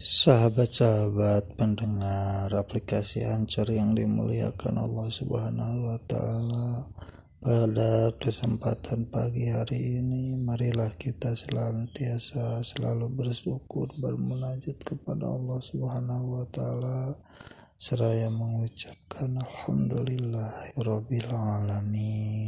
Sahabat-sahabat pendengar aplikasi Anchor yang dimuliakan Allah Subhanahu wa taala. Pada kesempatan pagi hari ini, marilah kita senantiasa selalu bersyukur bermunajat kepada Allah Subhanahu wa taala seraya mengucapkan alhamdulillah alamin.